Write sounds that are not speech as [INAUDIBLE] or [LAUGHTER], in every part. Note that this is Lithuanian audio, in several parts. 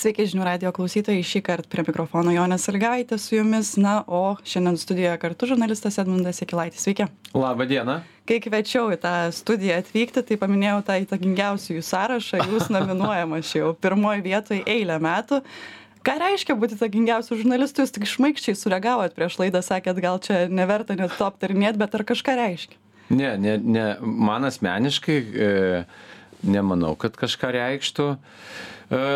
Sveiki žinių radio klausytojai, šį kartą prie mikrofono Jonė Salgaitė su jumis, na, o šiandien studijoje kartu žurnalistas Edmundas Sekilaitis. Sveiki. Labą dieną. Kai kviečiau į tą studiją atvykti, tai paminėjau tą įtakingiausių jų sąrašą, jūs [LAUGHS] nominuojamas jau pirmoji vietoje eilę metų. Ką reiškia būti įtakingiausiu žurnalistu, jūs tik šmaikščiai sureagavot prieš laidą, sakėt, gal čia neverta net to aptarinėti, bet ar kažką reiškia? Ne, ne, ne, man asmeniškai e, nemanau, kad kažką reikštų. E,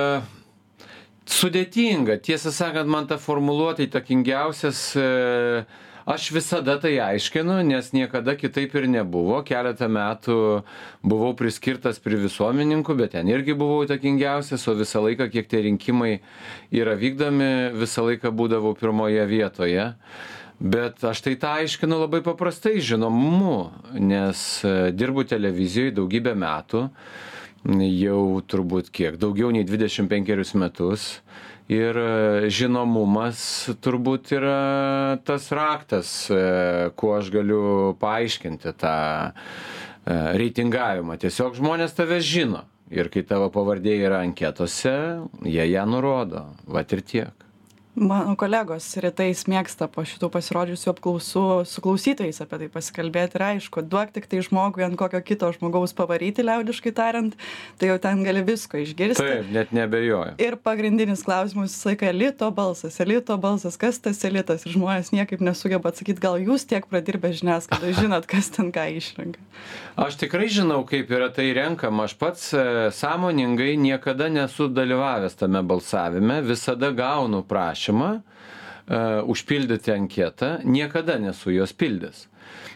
sudėtinga, tiesą sakant, man ta formuluotė įtakingiausias. E, Aš visada tai aiškinu, nes niekada kitaip ir nebuvo. Keletą metų buvau priskirtas prie visuomeninkų, bet ten irgi buvau įtakingiausias, o visą laiką, kiek tie rinkimai yra vykdomi, visą laiką būdavau pirmoje vietoje. Bet aš tai tą aiškinu labai paprastai žinomumu, nes e, dirbu televizijoje daugybę metų, jau turbūt kiek, daugiau nei 25 metus ir e, žinomumas turbūt yra tas raktas, e, kuo aš galiu paaiškinti tą e, reitingavimą. Tiesiog žmonės tave žino. Ir kai tavo pavardė yra anketose, jie ją nurodo. Vat ir tiek mano kolegos rytais mėgsta po šitų pasirodžiusių apklausų su klausytojais apie tai pasikalbėt ir aišku duok tiktai žmogui ant kokio kito žmogaus pavaryti liaudiškai tariant tai jau ten gali visko išgirsti. Taip net neabejoju. Ir pagrindinis klausimas visą laiką elito balsas elito balsas kas tas elitas? Ir žmonės niekaip nesugeba atsakyt gal jūs tiek pradirbę žiniasklaidoj žinot kas ten ką išrenka. Aš tikrai žinau kaip yra tai renkama. Aš pats e, sąmoningai niekada nesu dalyvavęs tame balsavime. Visada gaunu prašymą prašymą e, užpildyti anketą, niekada nesu jos pildęs.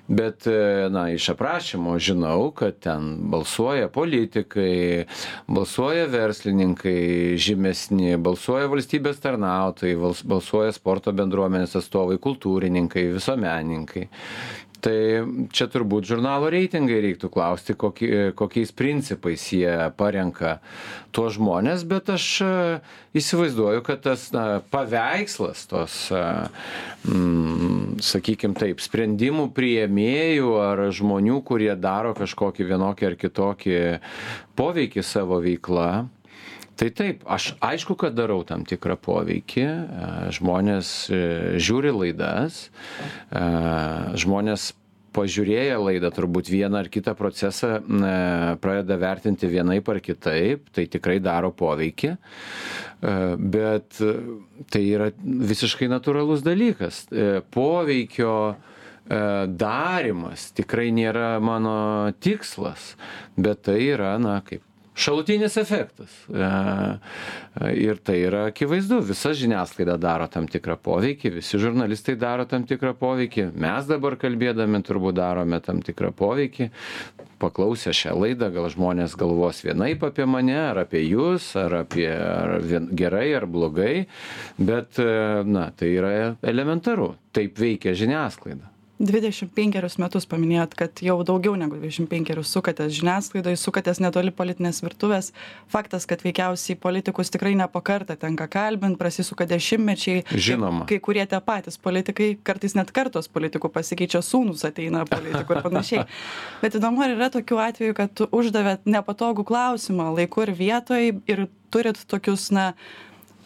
Bet, e, na, iš aprašymo žinau, kad ten balsuoja politikai, balsuoja verslininkai žymesni, balsuoja valstybės tarnautojai, balsuoja sporto bendruomenės atstovai, kultūrininkai, visuomenininkai tai čia turbūt žurnalo reitingai reiktų klausti kokie kokiais principais jie parenka tuos žmones bet aš e, įsivaizduoju kad tas na paveikslas tos e, mm, sakykim taip sprendimų priėmėjų ar žmonių kurie daro kažkokį vienokį ar kitokį poveikį savo veikla tai taip aš aišku kad darau tam tikrą poveikį e, žmonės e, žiūri laidas e, žmonės pažiūrėję laidą turbūt vieną ar kitą procesą pradeda vertinti vienaip ar kitaip, tai tikrai daro poveikį, bet tai yra visiškai natūralus dalykas. Poveikio darimas tikrai nėra mano tikslas, bet tai yra, na, kaip šalutinis efektas. E, ir tai yra akivaizdu, visa žiniasklaida daro tam tikrą poveikį, visi žurnalistai daro tam tikrą poveikį, mes dabar kalbėdami turbūt darome tam tikrą poveikį. Paklausę šią laidą, gal žmonės galvos vienaip apie mane, ar apie jūs, ar apie ar vien, gerai ar blogai, bet, e, na, tai yra elementaru, taip veikia žiniasklaida dvidešim penkerius metus paminėjot kad jau daugiau negu dvidešim penkerius sukatės žiniasklaidoj sukatės netoli politinės virtuvės. Faktas kad veikiausiai politikus tikrai ne po kartą tenka kalbint prasisuka dešimtmečiai. Žinoma. Kai kurie tie patys politikai kartais net kartos politikų pasikeičia sūnūs ateina politikų ir panašiai. [LAUGHS] Bet įdomu ar yra tokių atvejų kad uždavėt nepatogų klausimą laiku ir vietoj ir turit tokius na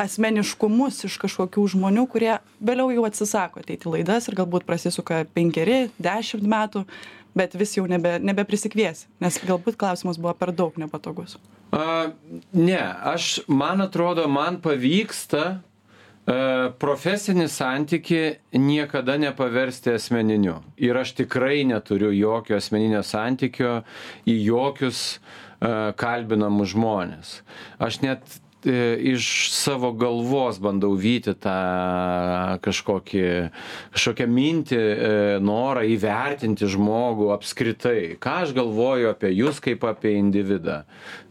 asmeniškumus iš kažkokių žmonių kurie vėliau jau atsisako ateit į laidas ir galbūt prasisuka penkeri dešimt metų bet vis jau nebe nebeprisikviesi nes galbūt klausimas buvo per daug nepatogus. A ne aš man atrodo man pavyksta a profesinį santykį niekada nepaversti asmeniniu. Ir aš tikrai neturiu jokio asmeninio santykio į jokius a kalbinamus žmones aš net E, iš savo galvos bandau vyti tą kažkokį, kažkokią mintį, e, norą įvertinti žmogų apskritai. Ką aš galvoju apie jūs kaip apie individą?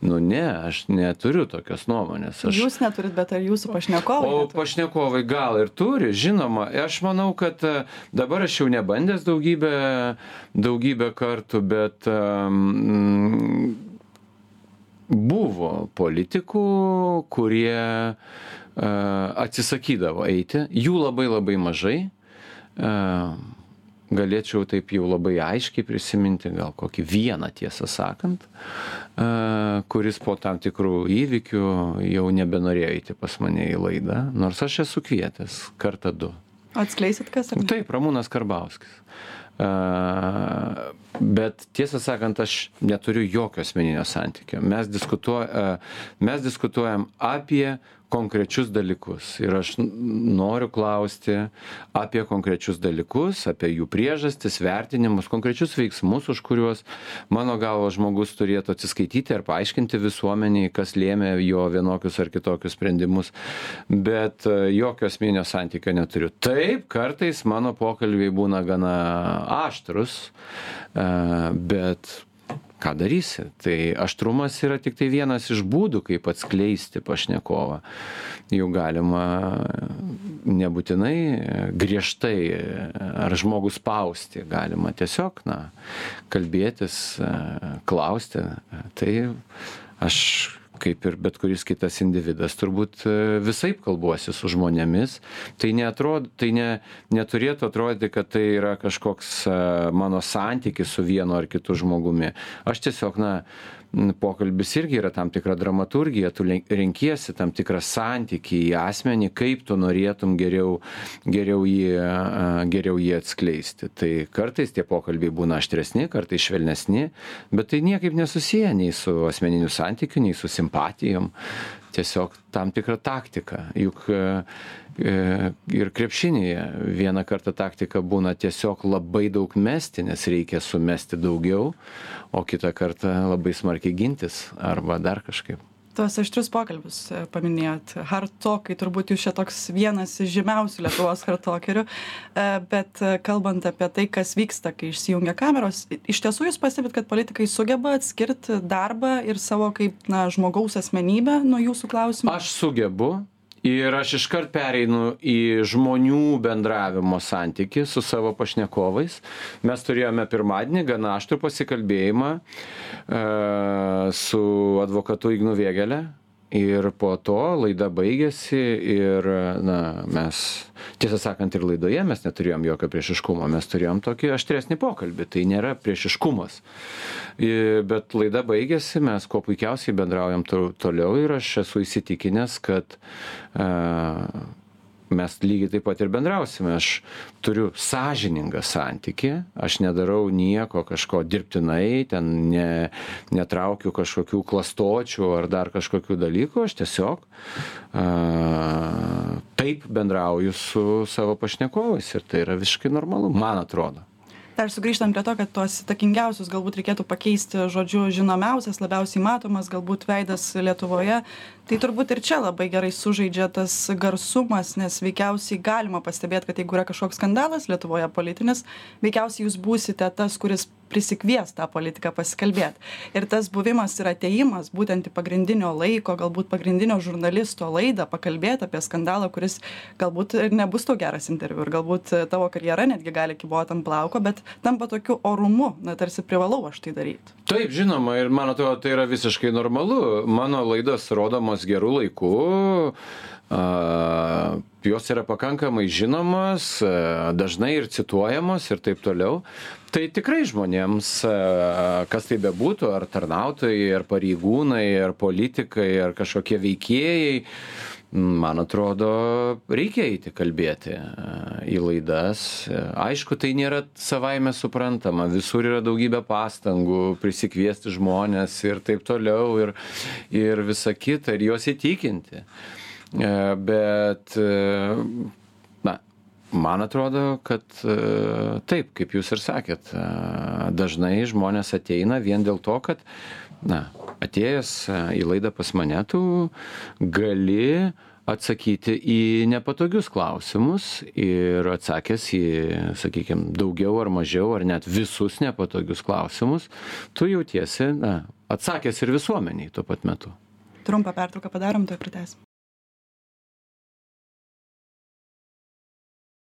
Nu ne, aš neturiu tokios nuomonės. Aš... Jūs neturit, bet ar jūsų pašnekovai? O neturi? pašnekovai gal ir turi, žinoma. Aš manau, kad e, dabar aš jau nebandęs daugybę, daugybę kartų, bet um, buvo politikų, kurie uh, atsisakydavo eiti, jų labai labai mažai. Uh, galėčiau taip jau labai aiškiai prisiminti, gal kokį vieną tiesą sakant, e, kuris po tam tikrų įvykių jau nebenorėjo eiti pas mane į laidą, nors aš esu kvietęs kartą du. Atskleisit kas? Taip, Ramūnas Karbauskis. Bet tiesą sakant, aš neturiu jokio asmeninio santykio. Mes, diskutuo, mes diskutuojam apie konkrečius dalykus. Ir aš noriu klausti apie konkrečius dalykus, apie jų priežastis, vertinimus, konkrečius veiksmus, už kuriuos mano galvo žmogus turėtų atsiskaityti ar paaiškinti visuomeniai, kas lėmė jo vienokius ar kitokius sprendimus. Bet jokio asmeninio santykio neturiu. Taip, kartais mano pokalbiai būna gana aštrus, bet ką darysi. Tai aštrumas yra tiktai vienas iš būdų kaip atskleisti pašnekovą. Jų galima nebūtinai griežtai ar žmogų spausti galima tiesiog na kalbėtis klausti. Tai aš kaip ir bet kuris kitas individas turbūt e, visaip kalbuosi su žmonėmis. Tai neatrod tai ne neturėtų atrodyti kad tai yra kažkoks e, mano santykis su vienu ar kitu žmogumi. Aš tiesiog na pokalbis irgi yra tam tikra dramaturgija, tu renkiesi tam tikrą santykį į asmenį, kaip tu norėtum geriau, geriau, jį, geriau jį atskleisti. Tai kartais tie pokalbiai būna aštresni, kartais švelnesni, bet tai niekaip nesusiję nei su asmeniniu santykiu, nei su simpatijom. Tiesiog tam tikra taktika. Juk E, ir krepšinėje vieną kartą taktika būna tiesiog labai daug mesti, nes reikia sumesti daugiau, o kitą kartą labai smarkiai gintis arba dar kažkaip. Tuos aštrius pokalbius e, paminėjot. Hartokai, turbūt jūs čia toks vienas iš žymiausių Lietuvos hartokerių, e, bet kalbant apie tai, kas vyksta, kai išsijungia kameros, iš tiesų jūs pastebit, kad politikai sugeba atskirti darbą ir savo kaip na, žmogaus asmenybę nuo jūsų klausimų? Aš sugebu, ir aš iškart pereinu į žmonių bendravimo santykį su savo pašnekovais. Mes turėjome pirmadienį gana aštrų pasikalbėjimą e, su advokatu ignu vėgėle ir po to laida baigėsi ir na mes tiesą sakant ir laidoje mes neturėjom jokio priešiškumo mes turėjom tokį aštresnį pokalbį tai nėra priešiškumas. Bet laida baigėsi mes kuo puikiausiai bendraujam toliau ir aš esu įsitikinęs kad mes lygiai taip pat ir bendrausime. Aš turiu sąžiningą santyki, aš nedarau nieko kažko dirbtinai, ten ne, netraukiu kažkokių klastočių ar dar kažkokių dalykų, aš tiesiog a, taip bendrauju su savo pašnekovais ir tai yra visiškai normalu, man atrodo dar sugrįžtant prie to kad tuos įtakingiausius galbūt reikėtų pakeisti žodžiu žinomiausias labiausiai matomas galbūt veidas lietuvoje tai turbūt ir čia labai gerai sužaidžia tas garsumas nes veikiausiai galima pastebėt kad jeigu yra kažkoks skandalas lietuvoje politinis veikiausiai jūs būsite tas kuris prisikvies tą politiką pasikalbėt. Ir tas buvimas ir atėjimas būtent į pagrindinio laiko galbūt pagrindinio žurnalisto laidą pakalbėt apie skandalą kuris galbūt ir nebus tau geras interviu ir galbūt tavo karjera netgi gali kybot ant plauko bet tampa tokiu orumu na tarsi privalau aš tai daryt. Taip žinoma ir man atrodo tai yra visiškai normalu. Mano laidos rodomos geru laiku, jos yra pakankamai žinomos, dažnai ir cituojamos ir taip toliau. Tai tikrai žmonėms, kas tai bebūtų, ar tarnautojai, ar pareigūnai, ar politikai, ar kažkokie veikėjai, man atrodo, reikia eiti kalbėti į laidas. Aišku, tai nėra savaime suprantama, visur yra daugybė pastangų prisikviesti žmonės ir taip toliau, ir, ir visa kita, ir juos įtikinti. Bet, man atrodo, kad taip, kaip jūs ir sakėt, dažnai žmonės ateina vien dėl to, kad na, atėjęs į laidą pas mane, tu gali atsakyti į nepatogius klausimus ir atsakęs į, sakykime, daugiau ar mažiau, ar net visus nepatogius klausimus, tu jautiesi, na, atsakęs ir visuomeniai tuo pat metu. Trumpą pertrauką padarom, tai pratęsim.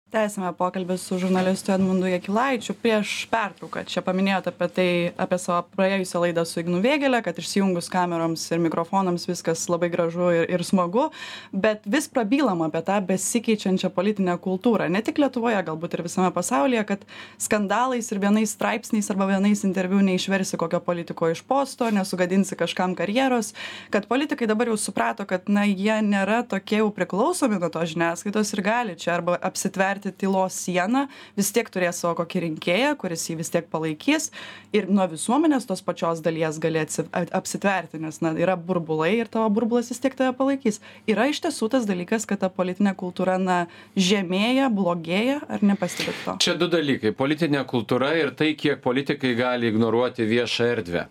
Tęsiame pokalbį su žurnalistu edmundu jakilaičiu. Prieš pertrauką čia paminėjot apie tai apie savo praėjusią laidą su ignu vėgėle kad išsijungus kameroms ir mikrofonams viskas labai gražu ir ir smagu. Bet vis prabylam apie tą besikeičiančią politinę kultūrą. Ne tik lietuvoje galbūt ir visame pasaulyje kad skandalais ir vienais straipsniais arba vienais interviu neišversi kokio politiko iš posto nesugadinsi kažkam karjeros. Kad politikai dabar jau suprato kad na jie nėra tokie jau priklausomi nuo tos žiniasklaidos ir gali čia arba apsitverti tverti tylos sieną vis tiek turės savo kokį rinkėją kuris jį vis tiek palaikys. Ir nuo visuomenės tos pačios dalies gali atsi apsitverti nes na yra burbulai ir tavo burbulas vis tiek tave palaikys. Yra iš tiesų tas dalykas kad ta politinė kultūra na žemėja blogėja ar nepastebit to? Čia du dalykai. Politinė kultūra ir tai kiek politikai gali ignoruoti viešą erdvę.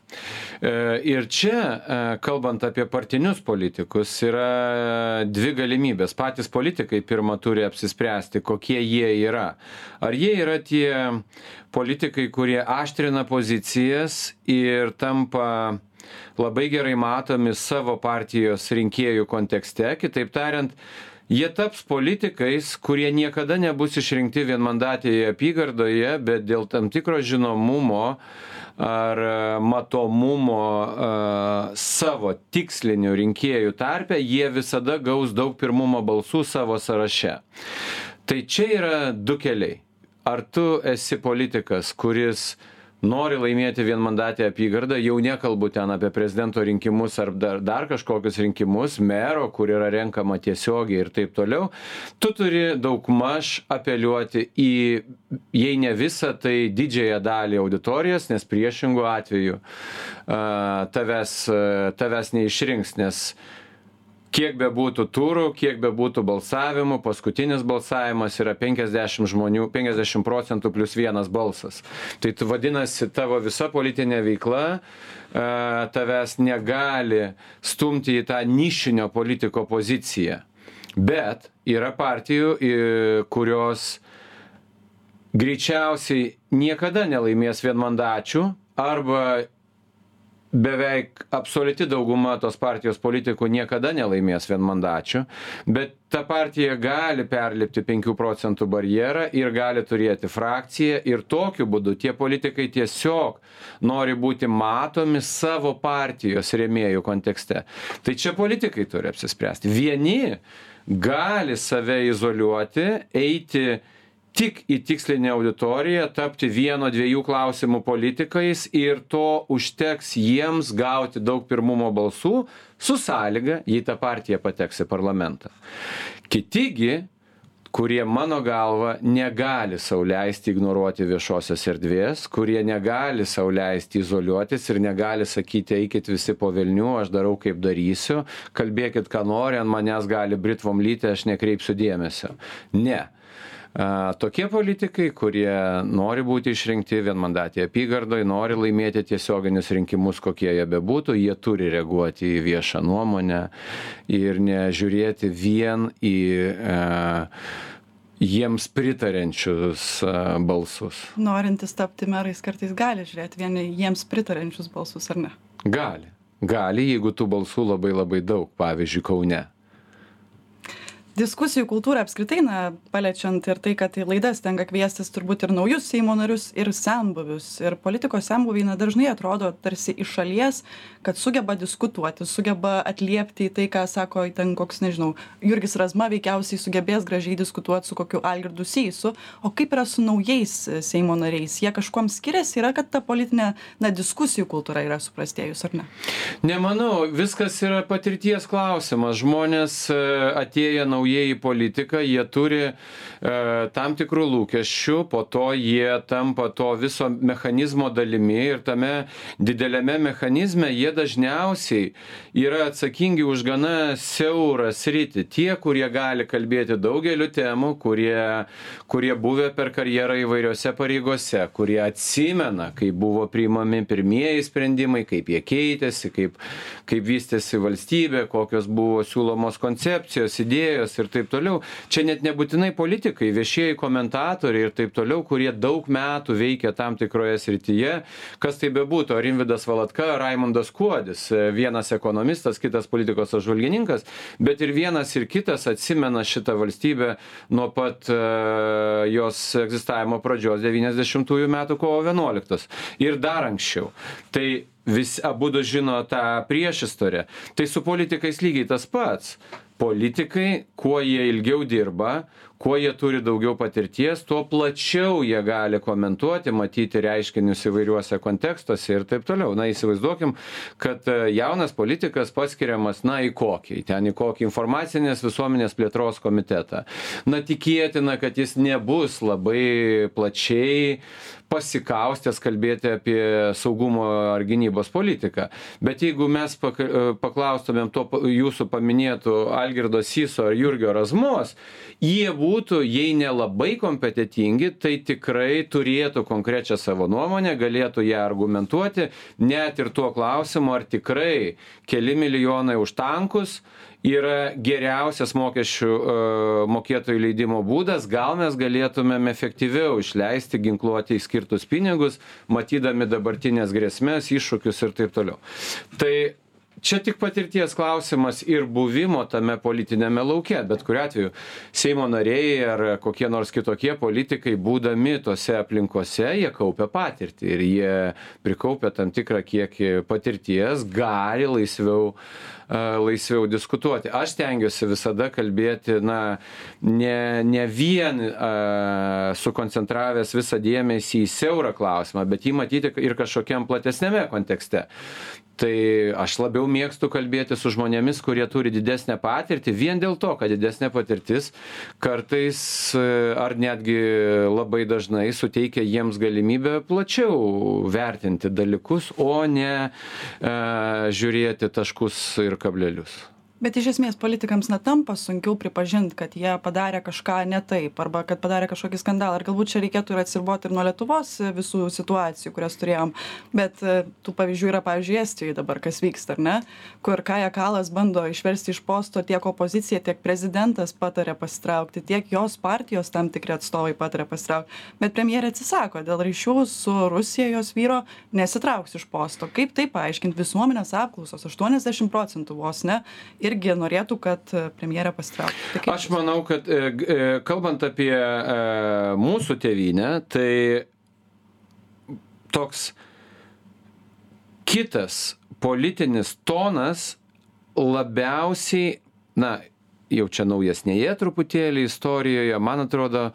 E, ir čia e, kalbant apie partinius politikus yra dvi galimybės. Patys politikai pirma turi apsispręsti kokie kokie jie yra. Ar jie yra tie politikai, kurie aštrina pozicijas ir tampa labai gerai matomi savo partijos rinkėjų kontekste, kitaip tariant, jie taps politikais, kurie niekada nebus išrinkti vienmandatėje apygardoje, bet dėl tam tikro žinomumo ar matomumo uh, savo tikslinių rinkėjų tarpe, jie visada gaus daug pirmumo balsų savo sąraše tai čia yra du keliai. Ar tu esi politikas kuris nori laimėti vienmandatę apygardą jau nekalbu ten apie prezidento rinkimus ar dar dar kažkokius rinkimus mero kur yra renkama tiesiogiai ir taip toliau tu turi daugmaž apeliuoti į jei ne visą tai didžiąją dalį auditorijos nes priešingu atveju a tavęs tavęs neišrinks nes kiek bebūtų turų kiek bebūtų balsavimų paskutinis balsavimas yra penkiasdešim žmonių penkiasdešim procentų plius vienas balsas. Tai tu vadinasi tavo visa politinė veikla a tavęs negali stumti į tą nišinio politiko poziciją. Bet yra partijų i kurios greičiausiai niekada nelaimės vienmandačių arba beveik absoliuti dauguma tos partijos politikų niekada nelaimės vienmandačių bet ta partija gali perlipti penkių procentų barjerą ir gali turėti frakciją ir tokiu būdu tie politikai tiesiog nori būti matomi savo partijos rėmėjų kontekste. Tai čia politikai turi apsispręsti. Vieni gali save izoliuoti eiti tik į tikslinę auditoriją tapti vieno dviejų klausimų politikais ir to užteks jiems gauti daug pirmumo balsų su sąlyga jei ta partija pateks į parlamentą. Kiti gi kurie mano galva negali sau leisti ignoruoti viešosios erdvės kurie negali sau leisti izoliuotis ir negali sakyti eikit visi po velnių aš darau kaip darysiu kalbėkit ką nori ant manęs gali britvom lyti aš nekreipsiu dėmesio. Ne tokie politikai kurie nori būti išrinkti vienmandatėj apygardoj nori laimėti tiesioginius rinkimus kokie jie bebūtų jie turi reaguoti į viešą nuomonę ir nežiūrėti vien į a jiems pritariančius balsus. Norintys tapti merais kartais gali žiūrėt vien į jiems pritariančius balsus ar ne? Gali. Gali jeigu tų balsų labai labai daug pavyzdžiui kaune diskusijų kultūrą apskritai na paliečiant ir tai kad į laidas tenka kviestis turbūt ir naujus seimo narius ir senbuvius. Ir politikos senbuviai na dažnai atrodo tarsi iš šalies kad sugeba diskutuoti sugeba atliepti į tai ką sako ten koks nežinau jurgis razma veikiausiai sugebės gražiai diskutuot su kokiu algirdu sysu. O kaip yra su naujais seimo nariais? Jie kažkuom skiriasi? Yra kad ta politinė na diskusijų kultūra yra suprastėjus ar ne? Nemanau. Viskas yra patirties klausimas. Žmonės atėję nauji naujieji į politiką jie turi e, tam tikrų lūkesčių po to jie tampa to viso mechanizmo dalimi ir tame dideliame mechanizme jie dažniausiai yra atsakingi už gana siaurą sritį. Tie kurie gali kalbėti daugeliu temų kurie kurie buvę per karjerą įvairiose pareigose kurie atsimena kaip buvo priimami pirmieji sprendimai kaip jie keitėsi kaip kaip vystėsi valstybė kokios buvo siūlomos koncepcijos idėjos ir taip toliau. Čia net nebūtinai politikai viešieji komentatoriai ir taip toliau kurie daug metų veikia tam tikroje srityje. Kas tai bebūtų ar rimvydas valatka raimundas kuodis vienas ekonomistas kitas politikos apžvalgininkas bet ir vienas ir kitas atsimena šitą valstybę nuo pat e, jos egzistavimo pradžios devyniasdešimtųjų metų kovo vienuoliktos ir dar anksčiau. Tai vis abudu žino tą priešistorę. Tai su politikais lygiai tas pats. Politikai kuo jie ilgiau dirba kuo jie turi daugiau patirties tuo plačiau jie gali komentuoti matyti reiškinius įvairiuose kontekstuose ir taip toliau. Na įsivaizduokim kad e, jaunas politikas paskiriamas na į kokį? Ten į kokį informacinės visuomenės plėtros komitetą. Na tikėtina kad jis nebus labai plačiai pasikaustęs kalbėti apie saugumo ar gynybos politiką. Bet jeigu mes paka e, paklaustumėm to jūsų paminėtų algirdo syso ar jurgio razmos jie būtų jei ne labai kompetentingi tai tikrai turėtų konkrečią savo nuomonę galėtų ją argumentuoti net ir tuo klausimu ar tikrai keli milijonai už tankus yra geriausias mokesčių e, mokėtojų leidimo būdas. Gal mes galėtumėm efektyviau išleisti ginkluotei skirtus pinigus matydami dabartines grėsmes iššūkius ir taip toliau. Tai čia tik patirties klausimas ir buvimo tame politiniame lauke bet kuriuo atveju seimo nariai ar kokie nors kitokie politikai būdami tose aplinkose jie kaupia patirtį ir jie prikaupę tam tikrą kiekį patirties gali laisviau laisviau diskutuoti. Aš stengiuosi visada kalbėti na ne ne vien a sukoncentravęs visą dėmesį į siaurą klausimą bet jį matyti ir kažkokiam platesniame kontekste. Tai aš labiau mėgstu kalbėtis su žmonėmis kurie turi didesnę patirtį vien dėl to kad didesnė patirtis kartais ar netgi labai dažnai suteikia jiems galimybę plačiau vertinti dalykus o ne a žiūrėti taškus ir kablelius bet iš esmės politikams na tampa sunkiau pripažint kad jie padarė kažką ne taip arba kad padarė kažkokį skandalą. Ir galbūt čia reikėtų ir atsiribot ir nuo lietuvos visų situacijų kurias turėjom. Bet e, tų pavyzdžių yra pavyzdžiui estijoj dabar kas vyksta ar ne? Kur kaja kalas bando išversti iš posto tiek opozicija tiek prezidentas pataria pasitraukti tiek jos partijos tam tikri atstovai pataria pasitraukt bet premjerė atsisako dėl ryšių su rusija jos vyro nesitrauks iš posto. Kaip tai paaiškint? Visuomenės apklausos aštuoniasdešim procentų vos ne irgi norėtų, kad e, premjerė pasitrauktų. Tai Aš manau, kad e, e, kalbant apie mūsų tėvynę, tai toks kitas politinis tonas labiausiai, na, jau čia naujesnėje truputėlį istorijoje, man atrodo,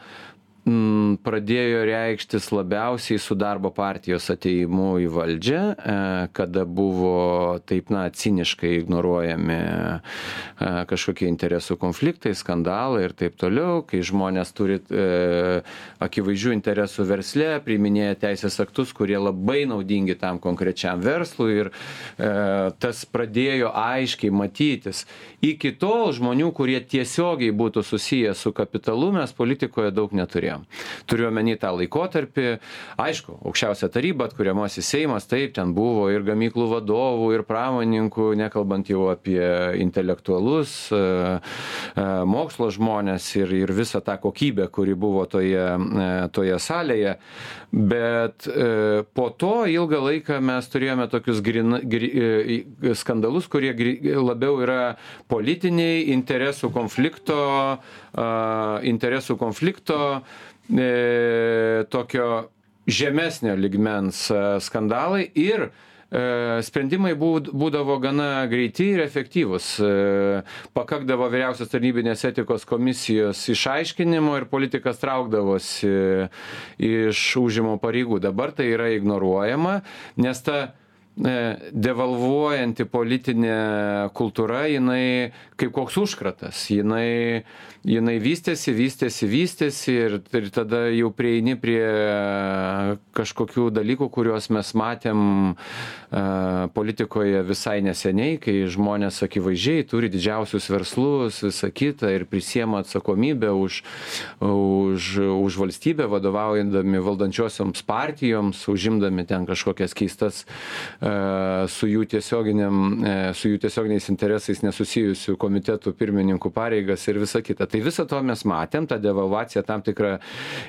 m, pradėjo reikštis labiausiai su darbo partijos ateimu į valdžią, e, kada buvo taip, na, ciniškai ignoruojami e, kažkokie interesų konfliktai, skandalai ir taip toliau, kai žmonės turi e, akivaizdžių interesų versle, priiminėja teisės aktus, kurie labai naudingi tam konkrečiam verslui ir e, tas pradėjo aiškiai matytis. Iki tol žmonių, kurie tiesiogiai būtų susiję su kapitalu, mes politikoje daug neturėjome turėjom. Turiu omeny tą laikotarpį. Aišku, aukščiausia taryba, atkuriamasis Seimas, taip, ten buvo ir gamyklų vadovų, ir pramonininkų, nekalbant jau apie intelektualus, e, e, mokslo žmonės ir, ir visą tą kokybę, kuri buvo toje, e, toje salėje. Bet po to ilgą laiką mes turėjome tokius grin, gri, skandalus, kurie labiau yra politiniai, interesų konflikto, interesų konflikto e, tokio žemesnio ligmens skandalai ir e, sprendimai būdavo gana greiti ir efektyvūs. E, pakakdavo vyriausios tarnybinės etikos komisijos išaiškinimo ir politikas traukdavosi iš užimo pareigų. Dabar tai yra ignoruojama, nes ta devalvuojanti politinė kultūra, jinai kaip koks užkratas, jinai jinai vystėsi vystėsi vystėsi ir ir tada jau prieini prie kažkokių dalykų kuriuos mes matėm a politikoje visai neseniai kai žmonės akivaizdžiai turi didžiausius verslus visa kita ir prisiema atsakomybę už už už valstybę vadovaujandami valdančiosioms partijoms užimdami ten kažkokias keistas su jų tiesioginiam, su jų tiesioginiais interesais nesusijusių komitetų pirmininkų pareigas ir visa kita. Tai visą to mes matėm, ta devalvacija tam tikra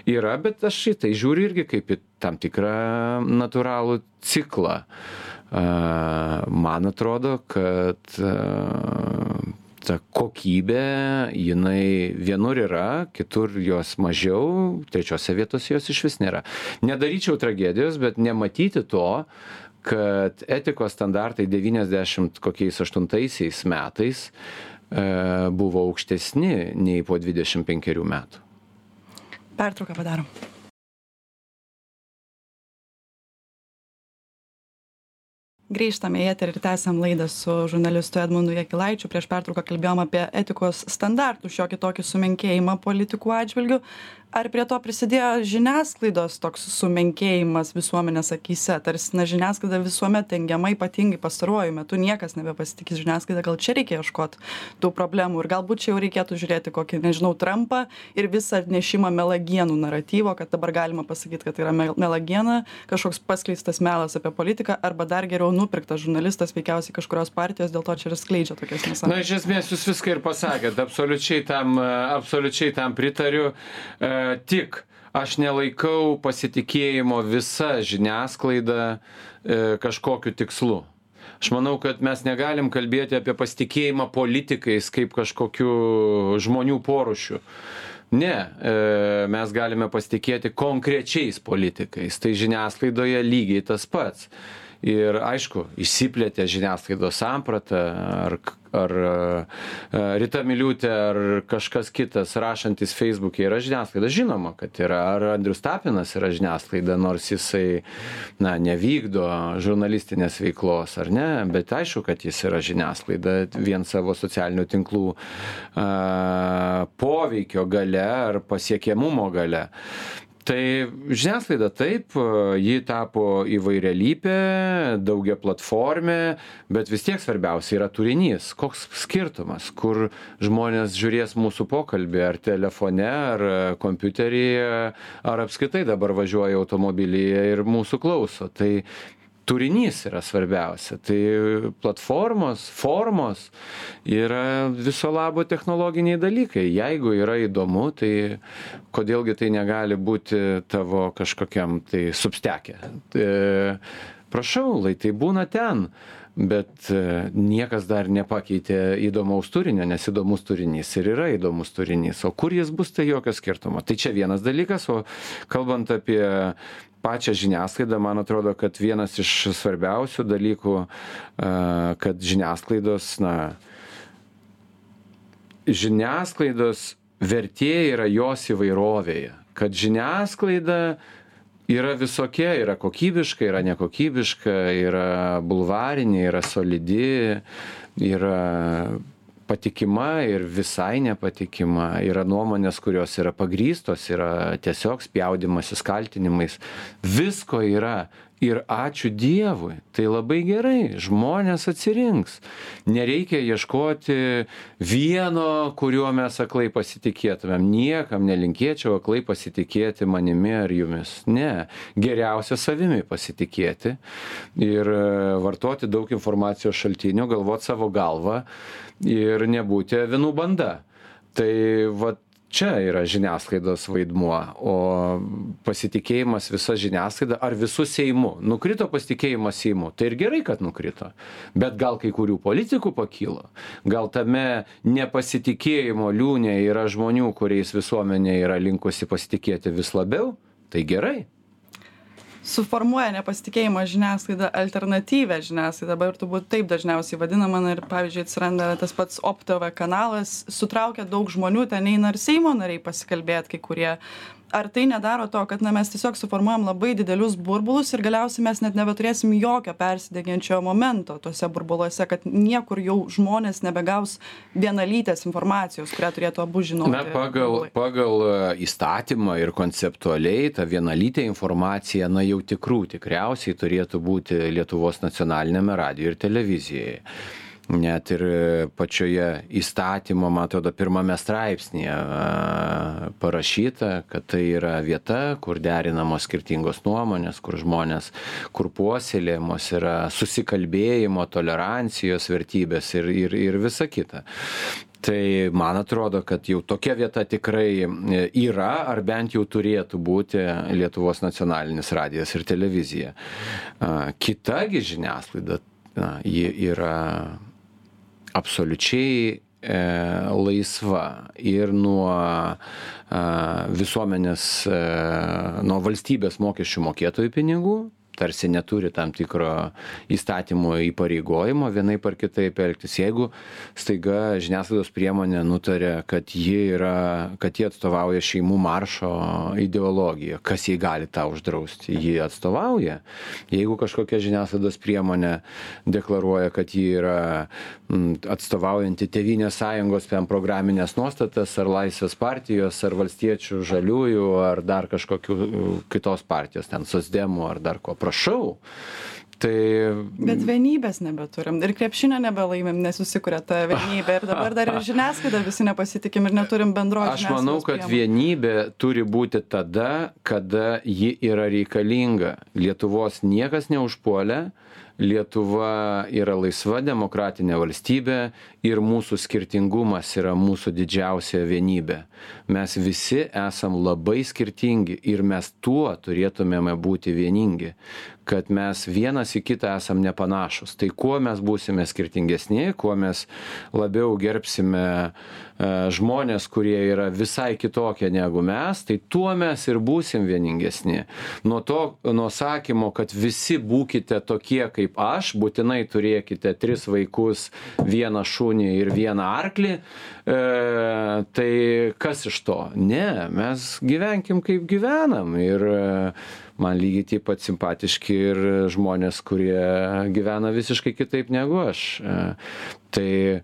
yra, bet aš šitai žiūriu irgi kaip į tam tikrą natūralų ciklą. Man atrodo, kad ta kokybė jinai vienur yra kitur jos mažiau trečiose vietose jos išvis nėra nedaryčiau tragedijos bet nematyti to kad etikos standartai devyniasdešimt kokiais aštuntaisiais metais e, buvo aukštesni nei po dvidešim penkerių metų. Pertrauką padarom. Grįžtame į eterį ir tęsiam laidą su žurnalistu edmundu jakilaičiu. Prieš pertrauką kalbėjom apie etikos standartų šiokį tokį sumenkėjimą politikų atžvilgiu ar prie to prisidėjo žiniasklaidos toks sumenkėjimas visuomenės akyse? Tarsi na žiniasklaida visuomet engiama ypatingai pastaruoju metu niekas nebepasitiki žiniasklaida gal čia reikia ieškot tų problemų? Ir galbūt čia jau reikėtų žiūrėti kokį nežinau trampą ir visą nešimą melagienų naratyvo kad dabar galima pasakyt kad tai yra melagiena kažkoks paskleistas melas apie politiką arba dar geriau nupirktas žurnalistas veikiausiai kažkurios partijos dėl to čia ir skleidžia tokias nesąmones na iš esmės jūs viską ir pasakėt absoliučiai tam absoliučiai tam pritariu. E, tik aš nelaikau pasitikėjimo visa žiniasklaida e, kažkokiu tikslu. Aš manau, kad mes negalim kalbėti apie pasitikėjimą politikais kaip kažkokiu žmonių porušiu. Ne, e, mes galime pasitikėti konkrečiais politikais. Tai žiniasklaidoje lygiai tas pats ir aišku išsiplėtė žiniasklaidos samprata ar ar e, Rita Miliūtė ar kažkas kitas rašantis Facebook'e yra žiniasklaida. Žinoma, kad yra. Ar Andrius Tapinas yra žiniasklaida, nors jisai na, nevykdo žurnalistinės veiklos, ar ne, bet aišku, kad jis yra žiniasklaida vien savo socialinių tinklų a, poveikio gale ar pasiekiamumo gale tai žiniasklaida taip ji tapo įvairialypė daugiaplatformė bet vis tiek svarbiausia yra turinys. Koks skirtumas kur žmonės žiūrės mūsų pokalbį ar telefone ar kompiuteryje ar apskritai dabar važiuoja automobilyje ir mūsų klauso. Tai turinys yra svarbiausia. Tai platformos formos yra viso labo technologiniai dalykai. Jeigu yra įdomu tai kodėl gi tai negali būti tavo kažkokiam tai substeke e, prašau lai tai būna ten bet e, niekas dar nepakeitė įdomaus turinio nes įdomus turinys ir yra įdomus turinys. O kur jis bus tai jokio skirtumo. Tai čia vienas dalykas o kalbant apie pačią žiniasklaidą man atrodo kad vienas iš svarbiausių dalykų kad žiniasklaidos na žiniasklaidos vertė yra jos įvairovėje. Kad žiniasklaida yra visokia yra kokybiška yra nekokybiška yra bulvarinė yra solidi yra patikima ir visai nepatikima. Yra nuomonės kurios yra pagrįstos yra tiesiog spjaudymasis kaltinimais. Visko yra ir ačiū dievui tai labai gerai žmonės atsirinks. Nereikia ieškoti vieno kuriuo mes aklai pasitikėtumėm. Niekam nelinkėčiau aklai pasitikėti manimi ar jumis. Ne geriausia savimi pasitikėti ir e, vartoti daug informacijos šaltinių galvot savo galva ir nebūti avinų banda. Tai vat čia yra žiniasklaidos vaidmuo o pasitikėjimas visa žiniasklaida ar visu seimu? Nukrito pasitikėjimas seimu. Tai ir gerai kad nukrito. Bet gal kai kurių politikų pakilo? Gal tame nepasitikėjimo liūne yra žmonių kuriais visuomenė yra linkusi pasitikėti vis labiau? Tai gerai suformuoja nepasitikėjimą žiniasklaida alternatyvią žiniasklaidą. Dabar turbūt taip dažniausiai vadinama na ir pavyzdžiui atsiranda tas pats op tv kanalas. Sutraukia daug žmonių ten eina ir seimo nariai pasikalbėt kai kurie ar tai nedaro to kad na mes tiesiog suformuojam labai didelius burbulus ir galiausiai mes net nebeturėsim jokio persidengiančio momento tuose burbuluose kad niekur jau žmonės nebegaus vienalytės informacijos kurią turėtų abu žinoti. Na pagal pagal e, įstatymą ir konceptualiai ta vienalytė informacija na jau tikrų tikriausiai turėtų būti lietuvos nacionaliniame radijuj ir televizijoje net ir pačioje įstatymo, man atrodo, pirmame straipsnėje parašyta, kad tai yra vieta, kur derinamos skirtingos nuomonės, kur žmonės, kur puoselėjamos yra susikalbėjimo, tolerancijos vertybės ir, ir, ir visa kita. Tai man atrodo, kad jau tokia vieta tikrai yra, ar bent jau turėtų būti Lietuvos nacionalinis radijas ir televizija. Kitagi žiniasklaida, na, ji yra absoliučiai e, laisva ir nuo a, visuomenės, e, nuo valstybės mokesčių mokėtojų pinigų, tarsi neturi tam tikro įstatymo įpareigojimo vienaip ar kitaip elgtis. Jeigu staiga žiniasklaidos priemonė nutarė, kad ji yra, kad jie atstovauja šeimų maršo ideologiją, kas jį gali tą uždrausti? Ji atstovauja. Jeigu kažkokia žiniasklaidos priemonė deklaruoja, kad ji yra atstovaujanti Tevinės sąjungos programinės nuostatas, ar Laisvės partijos, ar Valstiečių žaliųjų, ar dar kažkokių kitos partijos, ten Sosdemų, ar dar ko prašau. Tai... Bet vienybės nebeturim ir krepšinio nebelaimėm, nesusikuria ta vienybė ir dabar dar ir [LAUGHS] žiniasklaida visi nepasitikim ir neturim bendro. Aš manau, kad priemonių. vienybė turi būti tada, kada ji yra reikalinga. Lietuvos niekas neužpuolė, Lietuva yra laisva demokratinė valstybė ir mūsų skirtingumas yra mūsų didžiausia vienybė. Mes visi esam labai skirtingi ir mes tuo turėtumėme būti vieningi kad mes vienas į kitą esam nepanašūs. Tai kuo mes būsime skirtingesni, kuo mes labiau gerbsime e, žmonės, kurie yra visai kitokie negu mes, tai tuo mes ir būsim vieningesni. Nuo to, nuo sakymo, kad visi būkite tokie kaip aš, būtinai turėkite tris vaikus, vieną šunį ir vieną arklį, e, tai kas iš to? Ne, mes gyvenkim kaip gyvenam ir e, man lygiai taip pat simpatiški ir žmonės, kurie gyvena visiškai kitaip negu aš. E, tai e,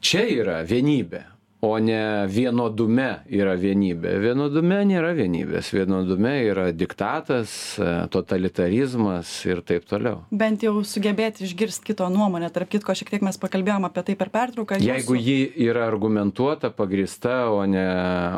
čia yra vienybė o ne vienodume yra vienybė. Vienodume nėra vienybės, vienodume yra diktatas, e, totalitarizmas ir taip toliau. Bent jau sugebėti išgirsti kito nuomonę, tarp kitko šiek tiek mes pakalbėjom apie tai per pertrauką. Jeigu ji yra argumentuota, pagrista, o ne,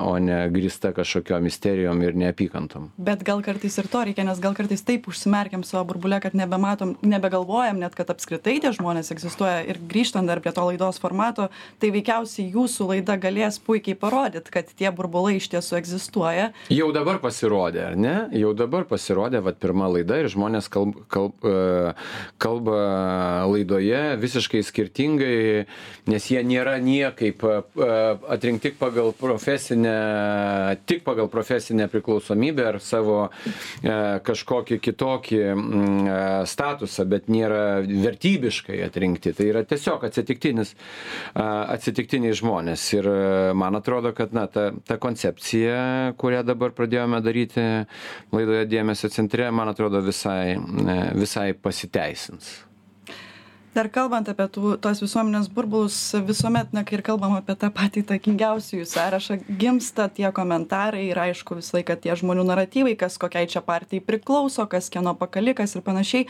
o ne grista kažkokiom misterijom ir neapykantom. Bet gal kartais ir to reikia, nes gal kartais taip užsimerkiam savo burbulę, kad nebematom, nebegalvojam net, kad apskritai tie žmonės egzistuoja ir grįžtant dar prie to laidos formato, tai veikiausiai jūsų laida galės puikiai parodyt, kad tie burbulai iš tiesų egzistuoja. Jau dabar pasirodė, ar ne? Jau dabar pasirodė, vad pirma laida ir žmonės kalb, kalb, e, kalba laidoje visiškai skirtingai, nes jie nėra niekaip e, atrinkti pagal profesinę, tik pagal profesinę priklausomybę ar savo e, kažkokį kitokį statusą, bet nėra vertybiškai atrinkti. Tai yra tiesiog atsitiktinis, atsitiktiniai žmonės. Ir man atrodo, kad na, ta, ta koncepcija, kurią dabar pradėjome daryti laidoje dėmesio centre, man atrodo visai, visai pasiteisins. Dar kalbant apie tų, tos visuomenės burbulus, visuomet, na, kai ir kalbam apie tą patį takingiausiųjų sąrašą, gimsta tie komentarai ir aišku visą laiką tie žmonių naratyvai, kas kokiai čia partijai priklauso, kas kieno pakalikas ir panašiai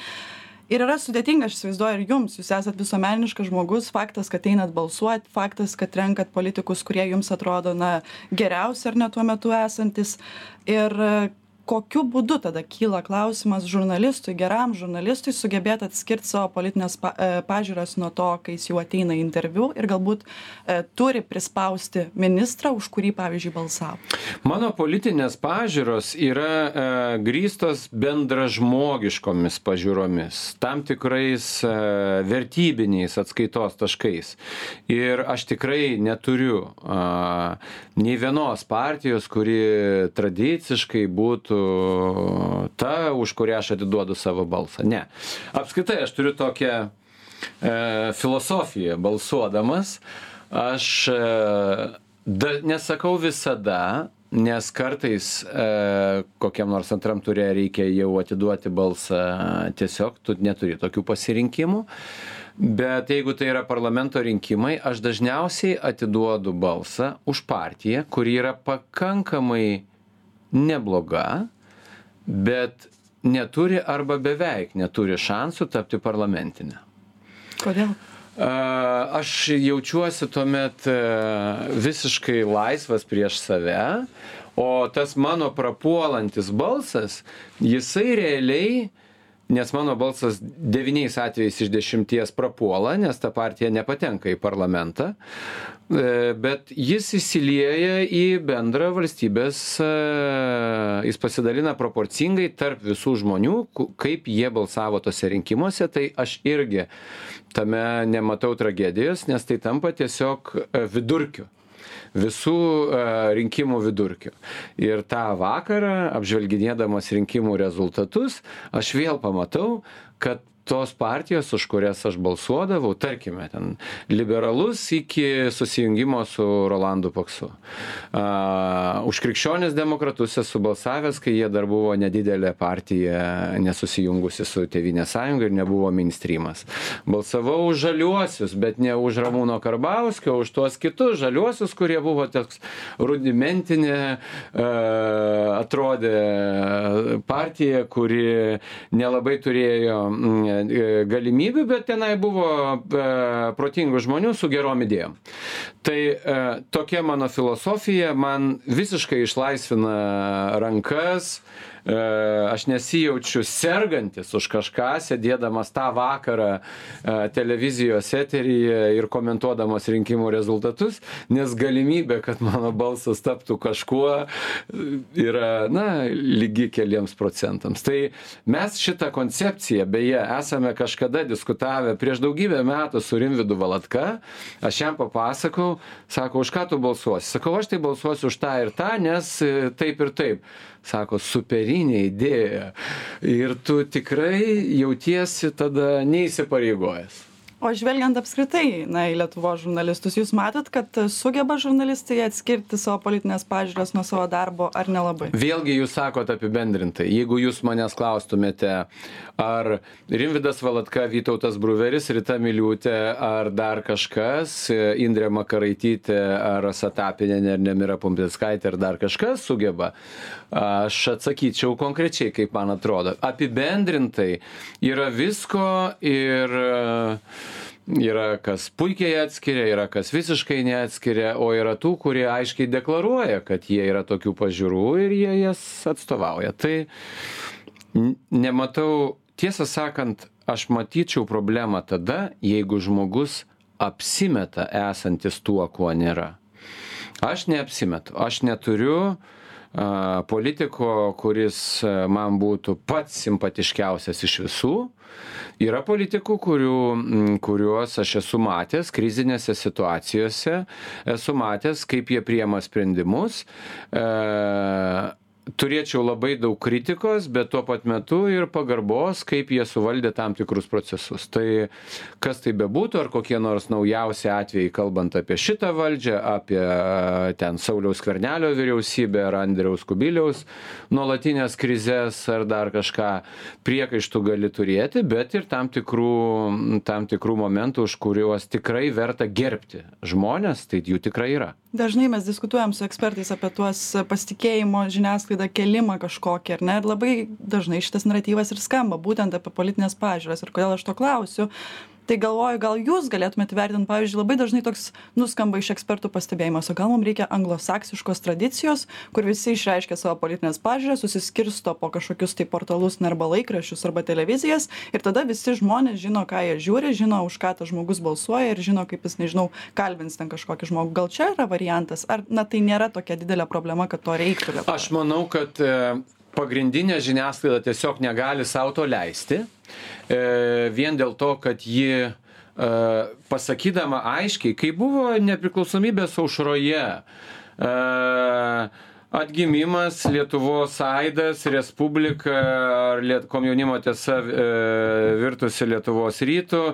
ir yra sudėtinga aš įsivaizduoju ir jums jūs esat visuomeniškas žmogus faktas kad einat balsuot faktas kad renkat politikus kurie jums atrodo na geriausi ar ne tuo metu esantys. Ir kokiu būdu tada kyla klausimas žurnalistui geram žurnalistui sugebėt atskirt savo politines pa e, pažiūras nuo to kai jis jau ateina į interviu ir galbūt e, turi prispausti ministrą už kurį pavyzdžiui balsavo. Mano politinės pažiūros yra e, grįstos bendražmogiškomis pažiūromis tam tikrais e, vertybiniais atskaitos taškais. Ir aš tikrai neturiu a, nei vienos partijos kuri tradiciškai būtų ta, už kurią aš atiduodu savo balsą. Ne. Apskritai aš turiu tokią e, filosofiją balsuodamas. Aš e, da, nesakau visada, nes kartais e, kokiam nors antram turė reikia jau atiduoti balsą tiesiog, tu neturi tokių pasirinkimų. Bet jeigu tai yra parlamento rinkimai, aš dažniausiai atiduodu balsą už partiją, kuri yra pakankamai nebloga, bet neturi arba beveik neturi šansų tapti parlamentinė. Kodėl? Aš jaučiuosi tuomet e, visiškai laisvas prieš save, o tas mano prapuolantis balsas, jisai realiai nes mano balsas devyniais atvejais iš dešimties prapuola, nes ta partija nepatenka į parlamentą, e, bet jis įsilieja į bendrą valstybės, e, jis pasidalina proporcingai tarp visų žmonių, kaip jie balsavo tose rinkimuose, tai aš irgi tame nematau tragedijos, nes tai tampa tiesiog e, vidurkiu visų e, rinkimų vidurkiu. Ir tą vakarą, apžvelginėdamas rinkimų rezultatus, aš vėl pamatau, kad tos partijos, už kurias aš balsuodavau, tarkime, ten liberalus iki susijungimo su Rolandu Paksu. Uh, už krikščionis demokratus esu balsavęs, kai jie dar buvo nedidelė partija, nesusijungusi su Tevinė sąjunga ir nebuvo mainstreamas. Balsavau už žaliuosius, bet ne už Ramūno Karbauskio, už tuos kitus žaliuosius, kurie buvo toks rudimentinė, uh, atrodė partija, kuri nelabai turėjo E, galimybių, bet tenai buvo e, protingų žmonių su gerom idėjom. Tai e, tokia mano filosofija man visiškai išlaisvina rankas, E, aš nesijaučiu sergantis už kažką, sėdėdamas tą vakarą e, televizijos eteryje ir komentuodamas rinkimų rezultatus, nes galimybė, kad mano balsas taptų kažkuo, yra, na, lygi keliems procentams. Tai mes šitą koncepciją, beje, esame kažkada diskutavę prieš daugybę metų su Rimvidu Valatka, aš jam papasakau, sako, už ką tu balsuosi? Sakau, aš tai balsuosiu už tą ir tą, nes e, taip ir taip sako, superinė idėja. Ir tu tikrai jautiesi tada neįsipareigojęs. O žvelgiant apskritai na į lietuvos žurnalistus jūs matot kad sugeba žurnalistai atskirti savo politines pažiūras nuo savo darbo ar nelabai? Vėlgi jūs sakot apibendrintai. Jeigu jūs manęs klaustumėte ar rimvydas valatka vytautas bruveris rita miliūtė ar dar kažkas indrė makaraitytė ar rasa tapinienė ar nemira pumprickaitė ar dar kažkas sugeba aš atsakyčiau konkrečiai kaip man atrodo apibendrintai yra visko ir yra kas puikiai atskiria, yra kas visiškai neatskiria, o yra tų, kurie aiškiai deklaruoja, kad jie yra tokių pažiūrų ir jie jas atstovauja. Tai nematau, tiesą sakant, aš matyčiau problemą tada, jeigu žmogus apsimeta esantis tuo, kuo nėra. Aš neapsimetu, aš neturiu a, politiko, kuris man būtų pats simpatiškiausias iš visų Yra politikų, kurių, kuriuos aš esu matęs krizinėse situacijose, esu matęs, kaip jie priema sprendimus. E, turėčiau labai daug kritikos, bet tuo pat metu ir pagarbos, kaip jie suvaldė tam tikrus procesus. Tai kas tai bebūtų, ar kokie nors naujausi atvejai, kalbant apie šitą valdžią, apie ten Sauliaus Kvernelio vyriausybę, ar Andriaus Kubiliaus nuolatinės krizės, ar dar kažką priekaištų gali turėti, bet ir tam tikrų, tam tikrų momentų, už kuriuos tikrai verta gerbti žmonės, tai jų tikrai yra dažnai mes diskutuojam su ekspertais apie tuos pasitikėjimo žiniasklaida kėlimą kažkokį ar ne? Ir labai dažnai šitas naratyvas ir skamba būtent apie politines pažiūras. Ir kodėl aš to klausiu tai galvoju gal jūs galėtumėt įvertint pavyzdžiui labai dažnai toks nuskamba iš ekspertų pastebėjimas o gal mum reikia anglosaksiškos tradicijos kur visi išreiškia savo politines pažiūras susiskirsto po kažkokius tai portalus na arba laikraščius arba televizijas ir tada visi žmonės žino ką jie žiūri žino už ką tas žmogus balsuoja ir žino kaip jis nežinau kalbins ten kažkokį žmogų. Gal čia yra variantas? Ar na tai nėra tokia didelė problema kad to reiktų lietuvoj aš manau kad e, pagrindinė žiniasklaida tiesiog negali sau to leisti E, vien dėl to, kad ji e, pasakydama aiškiai, kai buvo nepriklausomybės aušroje, e, atgimimas, Lietuvos aidas, Respublika ar Liet, komjaunimo tiesa virtusi Lietuvos rytų,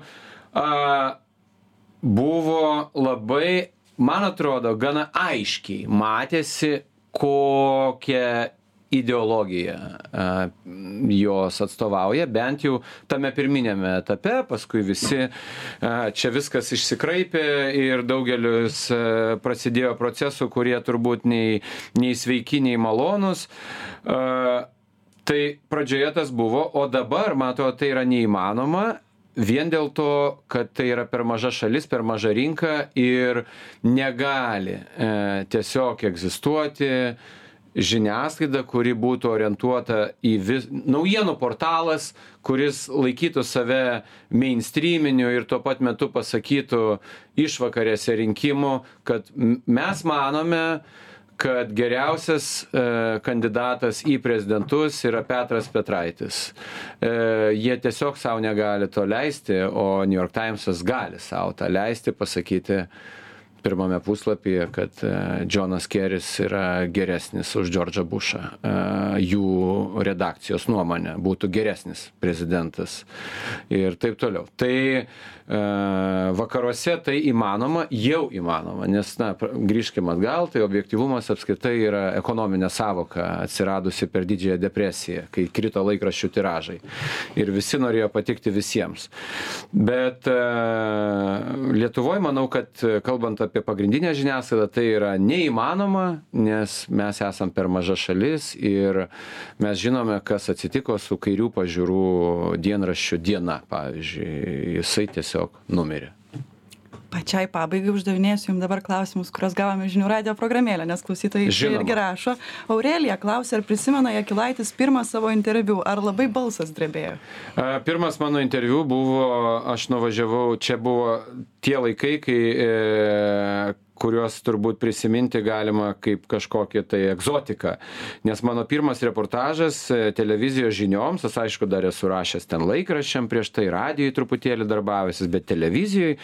buvo labai, man atrodo, gana aiškiai matėsi, kokią ideologija jos atstovauja, bent jau tame pirminėme etape, paskui visi čia viskas išsikraipė ir daugelis prasidėjo procesų, kurie turbūt nei, nei sveiki, nei malonus. Tai pradžioje tas buvo, o dabar, atrodo, tai yra neįmanoma vien dėl to, kad tai yra per maža šalis, per maža rinka ir negali e, tiesiog egzistuoti žiniasklaida, kuri būtų orientuota į vis, naujienų portalas, kuris laikytų save mainstreaminiu ir tuo pat metu pasakytų išvakarėse rinkimų, kad mes manome, kad geriausias e, kandidatas į prezidentus yra Petras Petraitis. E, jie tiesiog savo negali to leisti, o New York Timesas gali savo tą leisti, pasakyti, pirmame puslapyje, kad e, Džonas Keris yra geresnis už Džordžą Bušą. E, jų redakcijos nuomonė būtų geresnis prezidentas ir taip toliau. Tai e, vakaruose tai įmanoma, jau įmanoma, nes, na, grįžkime atgal, tai objektivumas apskritai yra ekonominė savoka atsiradusi per didžiąją depresiją, kai krito laikraščių tiražai. Ir visi norėjo patikti visiems. Bet Lietuvoje manau, kad kalbant apie pagrindinę žiniasklaidą tai yra neįmanoma, nes mes esam per maža šalis ir mes žinome, kas atsitiko su kairių pažiūrų dienraščiu diena, pavyzdžiui, jisai tiesiog numirė. Pačiai pabaigai uždavinėsiu jum dabar klausimus kuriuos gavome žinių radijo programėlę nes klausytojai čia irgi rašo. Aurelija klausia ar prisimena jakilaitis pirmą savo interviu ar labai balsas drebėjo? Pirmas mano interviu buvo aš nuvažiavau čia buvo tie laikai kai e, kuriuos turbūt prisiminti galima kaip kažkokią tai egzotiką. Nes mano pirmas reportažas e, televizijos žinioms, aš aišku dar esu rašęs ten laikraščiam, prieš tai radijai truputėlį darbavęsis, bet televizijai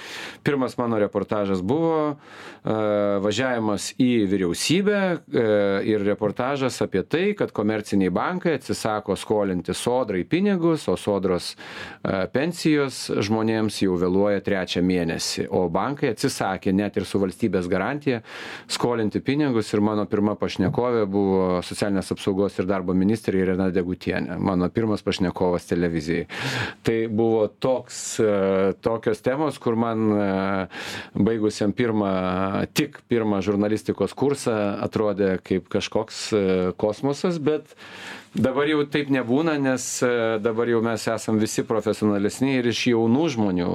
pirmas mano reportažas buvo uh, važiavimas į vyriausybę uh, ir reportažas apie tai, kad komerciniai bankai atsisako skolinti sodrai pinigus, o sodros uh, pensijos žmonėms jau vėluoja trečią mėnesį, o bankai atsisakė net ir su valstybės valstybės garantija skolinti pinigus ir mano pirma pašnekovė buvo socialinės apsaugos ir darbo ministrė Irena Degutienė, mano pirmas pašnekovas televizijai. Tai buvo toks, e, tokios temos, kur man e, baigusiam pirmą, tik pirmą žurnalistikos kursą atrodė kaip kažkoks e, kosmosas, bet dabar jau taip nebūna nes e, dabar jau mes esam visi profesionalesni ir iš jaunų žmonių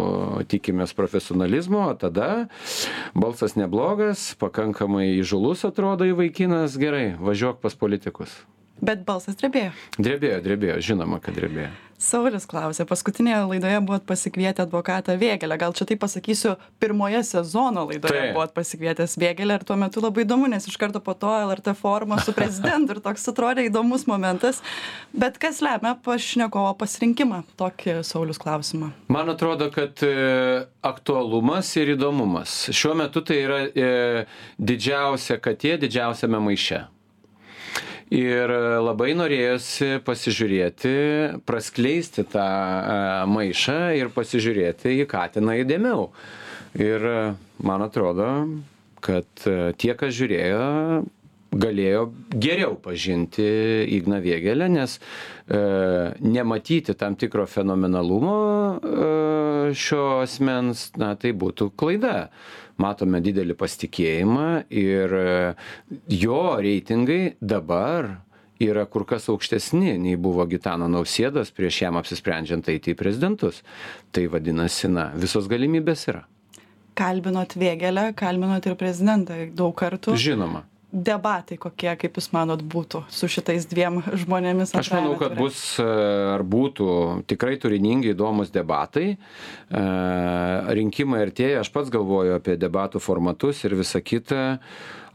tikimės profesionalizmo o tada balsas neblogas pakankamai įžūlus atrodo vaikinas gerai važiuok pas politikus. Bet balsas drebėjo. Drebėjo drebėjo žinoma kad drebėjo saulius klausia paskutinėje laidoje buvot pasikvietę advokatą vėgėlę. Gal čia taip pasakysiu pirmoje sezono laidoje buvot pasikvietęs vėgėlę ir tuo metu labai įdomu nes iš karto po to lrt forumas su prezidentu ir toks atrodė įdomus momentas. Bet kas lemia pašnekovo pasirinkimą? Tokį saulius klausimą. Man atrodo kad e, aktualumas ir įdomumas. Šiuo metu tai yra e, didžiausia katė didžiausiame maiše ir labai norėjosi pasižiūrėti praskleisti tą e, maišą ir pasižiūrėti į katiną įdėmiau ir man atrodo kad e, tie kas žiūrėjo galėjo geriau pažinti Igną Vėgelę, nes e, nematyti tam tikro fenomenalumo e, šio asmens, na, tai būtų klaida matome didelį pasitikėjimą ir e, jo reitingai dabar yra kur kas aukštesni nei buvo Gitano Nausėdos prieš jam apsisprendžiant eiti į prezidentus. Tai vadinasi, na, visos galimybės yra. Kalbinot Vėgelę, kalbinot ir prezidentą daug kartų. Žinoma debatai kokie kaip jūs manot būtų su šitais dviem žmonėmis aš manau kad bus e, ar būtų tikrai turiningi įdomūs debatai. E, rinkimai artėja aš pats galvoju apie debatų formatus ir visa kita.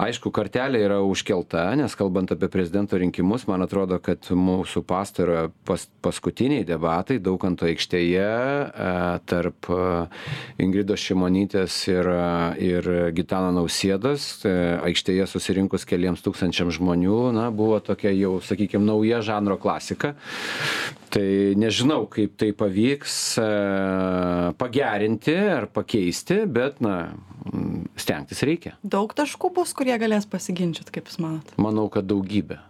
Aišku kartelė yra užkelta nes kalbant apie prezidento rinkimus man atrodo kad mūsų pastarojo pas paskutiniai debatai daukanto aikštėje e, tarp ingridos šimonytės ir ir gitano nausėdos aikštėje susirinkus keliems tūkstančiams žmonių na buvo tokia jau sakykim nauja žanro klasika tai nežinau kaip tai pavyks pagerinti ar pakeisti bet na stengtis reikia. Daug taškų bus, kurie galės pasiginčyti, kaip Jūs manot? Manau, kad daugybė.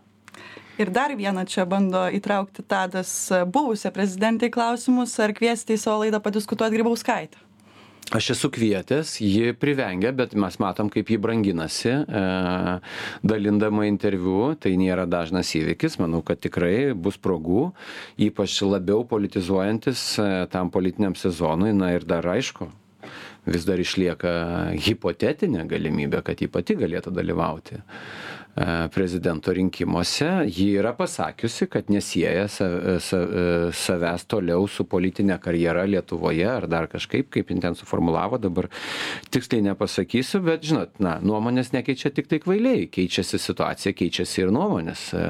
Ir dar vieną čia bando įtraukti Tadas buvusią prezidentę į klausimus, ar kviesti į savo laidą padiskutuoti Grybauskaitę. Aš esu kvietęs ji privengia bet mes matom kaip ji branginasi e, dalindama interviu. Tai nėra dažnas įvykis manau kad tikrai bus progų ypač labiau politizuojantis e, tam politiniam sezonui. Na ir dar aišku vis dar išlieka hipotetinė galimybė kad ji pati galėtų dalyvauti prezidento rinkimuose ji yra pasakiusi kad nesieja sa e, savęs toliau su politine karjera lietuvoje ar dar kažkaip kaip jin ten suformulavo dabar tiksliai nepasakysiu bet žinot na nuomonės nekeičia tiktai kvailiai keičiasi situacija keičiasi ir nuomonės e,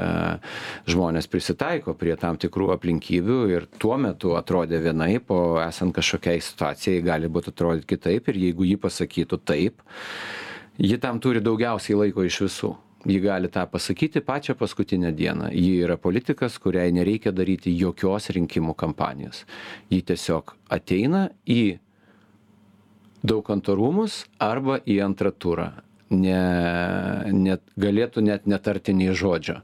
žmonės prisitaiko prie tam tikrų aplinkybių ir tuo metu atrodė vienaip o esant kažkokiai situacijai gali būt atrodyt kitaip ir jeigu ji pasakytų taip ji tam turi daugiausiai laiko iš visų ji gali tą pasakyti pačią paskutinę dieną. Ji yra politikas kuriai nereikia daryti jokios rinkimų kampanijos. Ji tiesiog ateina į daukanto rūmus arba į antrą turą. Ne net galėtų net netarti nei žodžio.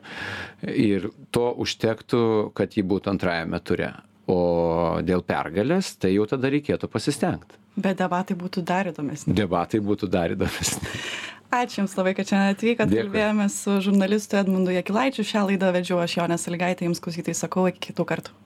Ir to užtektų kad ji būtų antrajame ture. O dėl pergalės tai jau tada reikėtų pasistengt bet debatai būtų dar įdomesni. Debatai būtų dar įdomesni [LAUGHS] ačiū jums labai kad šiandien atvykot. Kalbėjomės su žurnalistu edmundu jakilaičiu. Šią laidą vedžiau aš jonė salygaitė jums klausytojai sakau iki kitų kartų